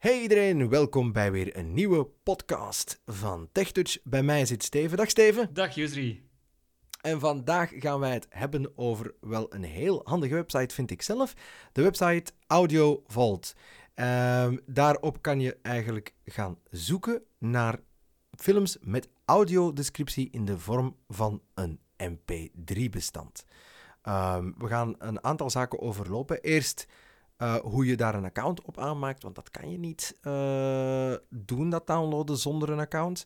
Hey iedereen, welkom bij weer een nieuwe podcast van TechTouch. Bij mij zit Steven. Dag Steven. Dag Jusri. En vandaag gaan wij het hebben over wel een heel handige website, vind ik zelf. De website Audio Vault. Ehm, daarop kan je eigenlijk gaan zoeken naar films met audiodescriptie in de vorm van een MP3-bestand. Ehm, we gaan een aantal zaken overlopen. Eerst uh, hoe je daar een account op aanmaakt, want dat kan je niet uh, doen, dat downloaden zonder een account.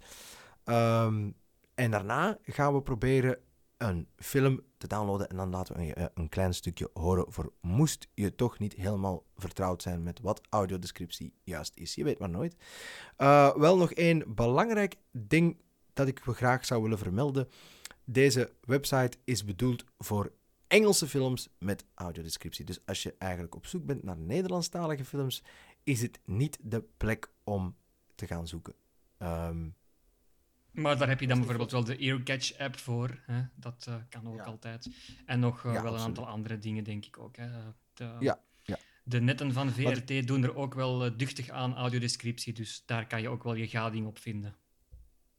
Um, en daarna gaan we proberen een film te downloaden en dan laten we een, een klein stukje horen voor moest je toch niet helemaal vertrouwd zijn met wat audiodescriptie juist is. Je weet maar nooit. Wel nog één belangrijk ding dat ik graag zou willen vermelden. Deze website is bedoeld voor Engelse films met audiodescriptie. Dus als je eigenlijk op zoek bent naar Nederlandstalige films, is het niet de plek om te gaan zoeken. Um, maar daar heb je dan bijvoorbeeld wel de Earcatch-app voor. Hè? Dat uh, kan ook ja. altijd. En nog uh, ja, wel absoluut. een aantal andere dingen, denk ik ook. Hè? De, ja, ja. de netten van VRT maar... doen er ook wel uh, duchtig aan audiodescriptie. Dus daar kan je ook wel je gading op vinden.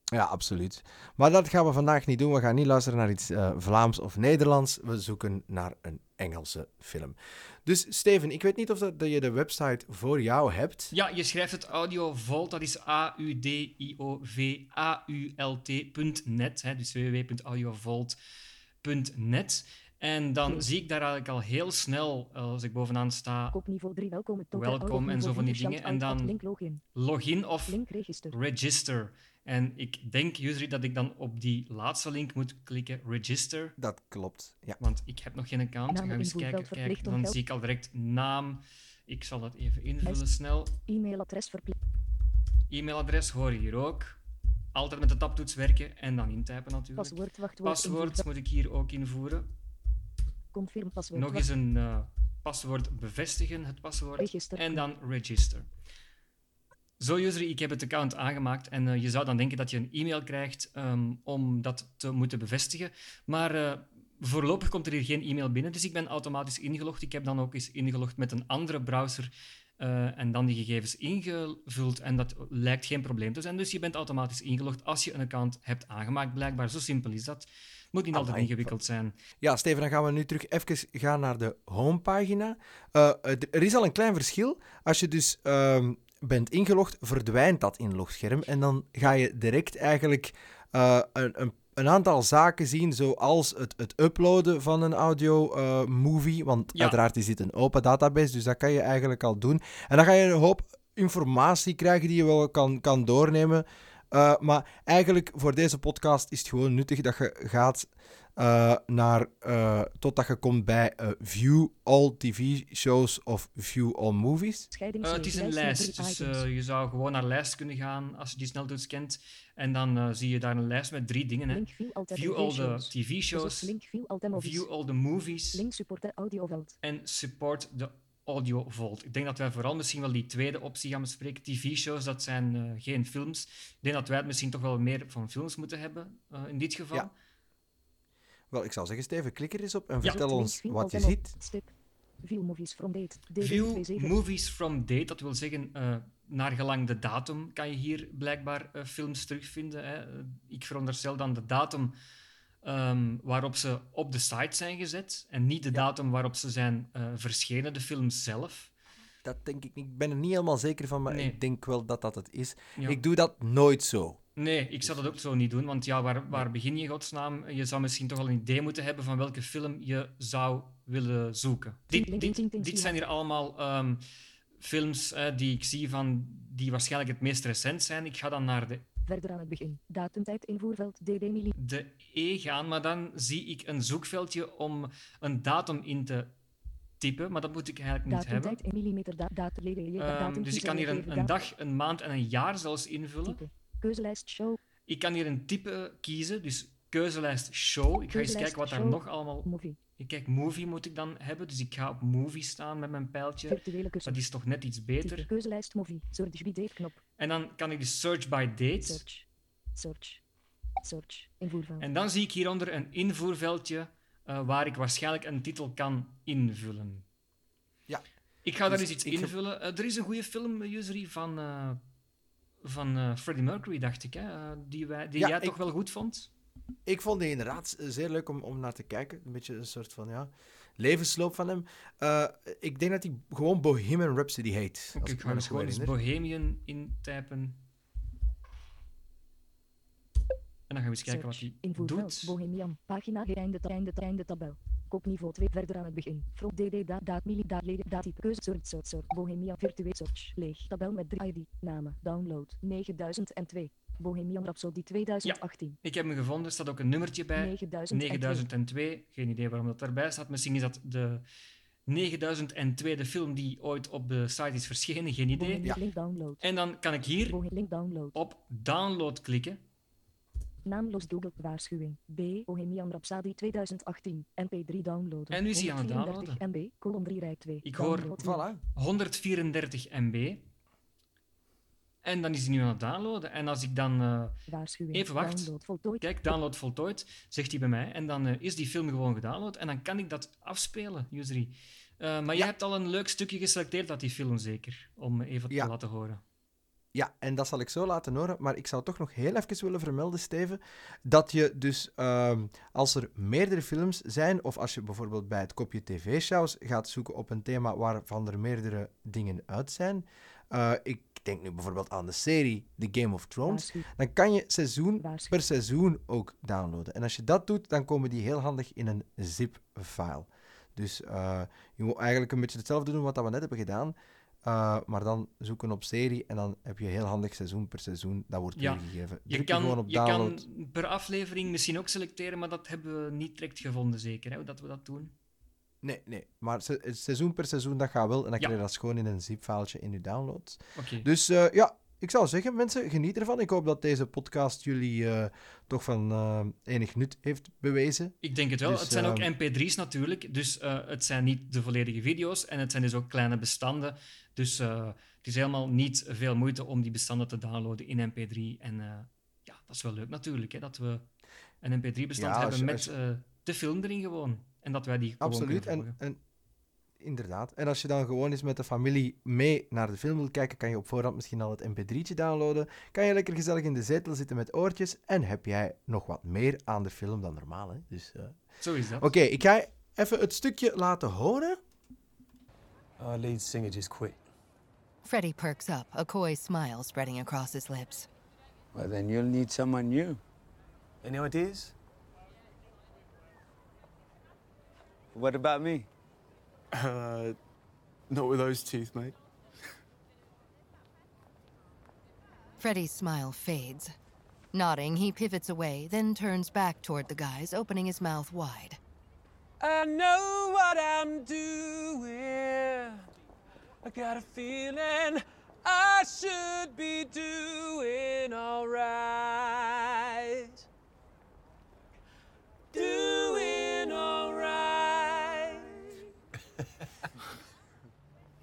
Ja, absoluut. Maar dat gaan we vandaag niet doen. We gaan niet luisteren naar iets uh, Vlaams of Nederlands. We zoeken naar een Engelse film. Dus Steven, ik weet niet of dat, je de website voor jou hebt. Ja, je schrijft het Audio Vault. Dat is A-U-D-I-O-V-A-U-L-T.net. Dus www.audiovault.net. En dan zie ik daar eigenlijk al heel snel, als ik bovenaan sta, Kopniveau 3, welkom, welkom en zo van die dingen. En dan login. login of Link register. register. En ik denk, Jusri, dat ik dan op die laatste link moet klikken, register. Dat klopt, ja. Want ik heb nog geen account. Ga eens kijken. Kijk, dan zie ik al direct naam. Ik zal dat even invullen snel. E-mailadres verplicht. E-mailadres hoor je hier ook. Altijd met de tabtoets werken en dan intypen natuurlijk. Paswoord, wachtwoord. Paswoord moet ik hier ook invoeren. Confirm paswoord. Nog eens een uh, paswoord bevestigen, het paswoord. Register. En dan register. Zo, user, ik heb het account aangemaakt en uh, je zou dan denken dat je een e-mail krijgt um, om dat te moeten bevestigen. Maar uh, voorlopig komt er hier geen e-mail binnen, dus ik ben automatisch ingelogd. Ik heb dan ook eens ingelogd met een andere browser uh, en dan die gegevens ingevuld en dat lijkt geen probleem te zijn. Dus je bent automatisch ingelogd als je een account hebt aangemaakt, blijkbaar. Zo simpel is dat. Moet niet altijd ingewikkeld zijn. Ja, Steven, dan gaan we nu terug even gaan naar de homepagina. Uh, er is al een klein verschil. Als je dus um, bent ingelogd, verdwijnt dat inlogscherm. En dan ga je direct eigenlijk uh, een, een, een, aantal zaken zien, zoals het, het uploaden van een audio-movie. Uh, want ja. uiteraard is dit een open database, dus dat kan je eigenlijk al doen. En dan ga je een hoop informatie krijgen die je wel kan, kan doornemen. Uh, maar eigenlijk voor deze podcast is het gewoon nuttig dat je gaat uh, naar, uh, totdat je komt bij uh, View All TV Shows of View All Movies. het is een lijst, dus je zou gewoon naar lijst kunnen gaan als je die snel kent. En dan zie je daar een lijst met drie dingen. Hè. view, all view all the TV shows, view, all the movies link support the audio vault. en support the Audio Vault. Ik denk dat wij vooral misschien wel die tweede optie gaan bespreken. TV-shows, dat zijn uh, geen films. Ik denk dat wij het misschien toch wel meer van films moeten hebben, uh, in dit geval. Ja. Wel, ik zou zeggen, Steven, klik er eens op en ja. vertel ons wat je ziet. View movies from date. View movies from date, dat wil zeggen, uh, naar gelang de datum kan je hier blijkbaar films terugvinden. Hè. Ik veronderstel dan de datum Um, waarop ze op de site zijn gezet en niet de ja. datum waarop ze zijn uh, verschenen, de films zelf. Dat denk ik niet. Ik ben er niet helemaal zeker van, maar nee. ik denk wel dat dat het is. Ja. Ik doe dat nooit zo. Nee, ik zou dat ook zo niet doen, want ja, waar, waar begin je godsnaam? Je zou misschien toch wel een idee moeten hebben van welke film je zou willen zoeken. Dit, dit, dit zijn hier allemaal um, films uh, die ik zie van die waarschijnlijk het meest recent zijn. Ik ga dan naar de Verder aan het begin. Datumtijd invoerveld DD milli. De E gaan, maar dan zie ik een zoekveldje om een datum in te typen, maar dat moet ik eigenlijk niet Datumtijd hebben. in millimeter da datum, um, datum dus ik kan hier een, een, dag, een maand en een jaar zelfs invullen. Type. Keuzelijst show. Ik kan hier een type kiezen, dus keuzelijst show. Ik ga eens kijken wat daar nog allemaal... Movie. Ik kijk, movie moet ik dan hebben, dus ik ga op movie staan met mijn pijltje. Dat is toch net iets beter. Keuzelijst movie, date knop. En dan kan ik dus search by date. Search, search, search, invoerveld. En dan zie ik hieronder een invoerveldje uh, waar ik waarschijnlijk een titel kan invullen. Ja. Ik ga daar Dus eens iets ik ge- invullen. Eh, er is een goede film, eh, Yusri, van, eh, van eh, Freddie Mercury, dacht ik, hè? eh, die, wij, die Ja, jij ik- toch wel goed vond. Ik vond die inderdaad zeer leuk om, om naar te kijken. Een beetje een soort van ja, levensloop van hem. Eh, ik denk dat hij gewoon Bohemian Rhapsody heet. Als ik ik ga me eens goed gewoon eens. Bohemian intypen. En dan gaan we eens kijken wat Search. hij Invoerveld. doet. Bohemian. Pagina einde einde einde tabel. Kopniveau 2 verder aan het begin. Front DD daad daad mili daad leden daad type keuze soort soort soort. Bohemian virtueel search. Leeg. Tabel met 3 ID. Namen. Download. 9002. Bohemian Rhapsody 2018. Ik heb hem gevonden, er staat ook een nummertje bij. 9002. 9002. Geen idee waarom dat daarbij staat. Misschien is dat de 9002 de film die ooit op de site is verschenen. Geen idee. Link download. En dan kan ik hier Bohemian link download. op download klikken. Naamloos Google waarschuwing. B. Bohemian Rhapsody 2018. MP3 downloaden. En nu is hij aan het 134 MB. Kolom 3 rij 2. Ik hoor-. Voilà. 134 MB. En dan is hij nu aan het downloaden. En als ik dan eh. Even wacht. Download voltooid. kijk, download voltooid, zegt hij bij mij. En dan eh, is die film gewoon gedownload. En dan kan ik dat afspelen, Usery. Eh maar je hebt al een leuk stukje geselecteerd uit die film, zeker. Om even Ja. te laten horen. Ja, en dat zal ik zo laten horen. Maar ik zou toch nog heel even willen vermelden, Steven, dat je dus ehm, als er meerdere films zijn, of als je bijvoorbeeld bij het kopje tv-shows gaat zoeken op een thema waarvan er meerdere dingen uit zijn. eh, ik denk nu bijvoorbeeld aan de serie The Game of Thrones. Dan kan je seizoen per seizoen ook downloaden. En als je dat doet, dan komen die heel handig in een zip-file. Dus eh, je moet eigenlijk een beetje hetzelfde doen wat dat we net hebben gedaan. eh, maar dan zoeken op serie en dan heb je heel handig seizoen per seizoen. Dat wordt Ja, weergegeven. Je Druk je gewoon kan, op je download. kan per aflevering misschien ook selecteren, maar dat hebben we niet direct gevonden, zeker, hè, dat we dat doen. Nee, nee. Maar se- seizoen per seizoen, dat gaat wel. En dan Ja. krijg je dat gewoon in een zip-filetje in je downloads. Dus eh, ja, ik zou zeggen, mensen, geniet ervan. Ik hoop dat deze podcast jullie eh, toch van eh, enig nut heeft bewezen. Ik denk het wel. Dus, het zijn ook ehm, mp3's natuurlijk, dus het zijn niet de volledige video's en het zijn dus ook kleine bestanden. Dus het is helemaal niet veel moeite om die bestanden te downloaden in mp3. En ja, dat is wel leuk natuurlijk, hè, dat we een mp3-bestand Ja, als hebben met de film erin gewoon. En dat wij die gewoon Absoluut. kunnen En, volgen. en, inderdaad. En als je dan gewoon eens met de familie mee naar de film wil kijken, kan je op voorhand misschien al het mp3'tje downloaden. Kan je lekker gezellig in de zetel zitten met oortjes. En heb jij nog wat meer aan de film dan normaal. Hè? Dus, eh, Zo is dat. Oké, ik ga even het stukje laten horen. Our lead singer just quit. Freddie perks up, a coy smile spreading across his lips. Well, then you'll need someone new. Any ideas? What about me? Uh, not with those teeth, mate. Freddie's smile fades. Nodding, he pivots away, then turns back toward the guys, opening his mouth wide. I know what I'm doing. I got a feeling I should be doing alright.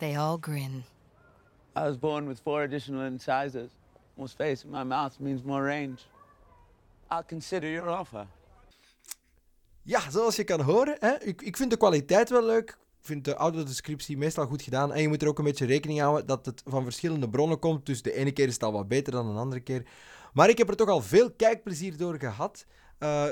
They all grin. I was born with four additional incisors. More space in my mouth means more range. I'll consider your offer. Ja, zoals je kan horen, hè, ik, ik vind de kwaliteit wel leuk. Ik vind de audiodescriptie meestal goed gedaan. En je moet er ook een beetje rekening houden dat het van verschillende bronnen komt. Dus de ene keer is het al wat beter dan een andere keer. Maar ik heb er toch al veel kijkplezier door gehad. Eh,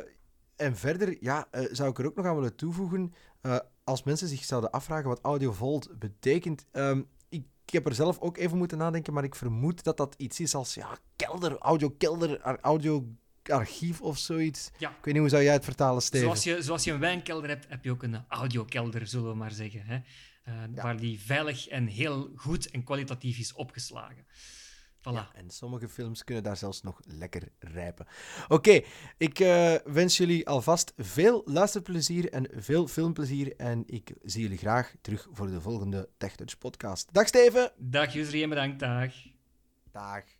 en verder ja, eh, zou ik er ook nog aan willen toevoegen. eh, als mensen zich zouden afvragen wat Audio Vault betekent. ehm, ik, ik heb er zelf ook even moeten nadenken, maar ik vermoed dat dat iets is als ja, kelder, audio-kelder, ar- audio-archief of zoiets. Ja. Ik weet niet hoe zou jij het vertalen, Steven? Zoals je, zoals je een wijnkelder hebt, heb je ook een audiokelder, zullen we maar zeggen. Hè? Eh, Waar die veilig en heel goed en kwalitatief is opgeslagen. Voilà. Ja, en sommige films kunnen daar zelfs nog lekker rijpen. Oké, ik eh, wens jullie alvast veel luisterplezier en veel filmplezier. En ik zie jullie graag terug voor de volgende TechTouch podcast. Dag Steven! Dag Jusri en bedankt, dag. Dag.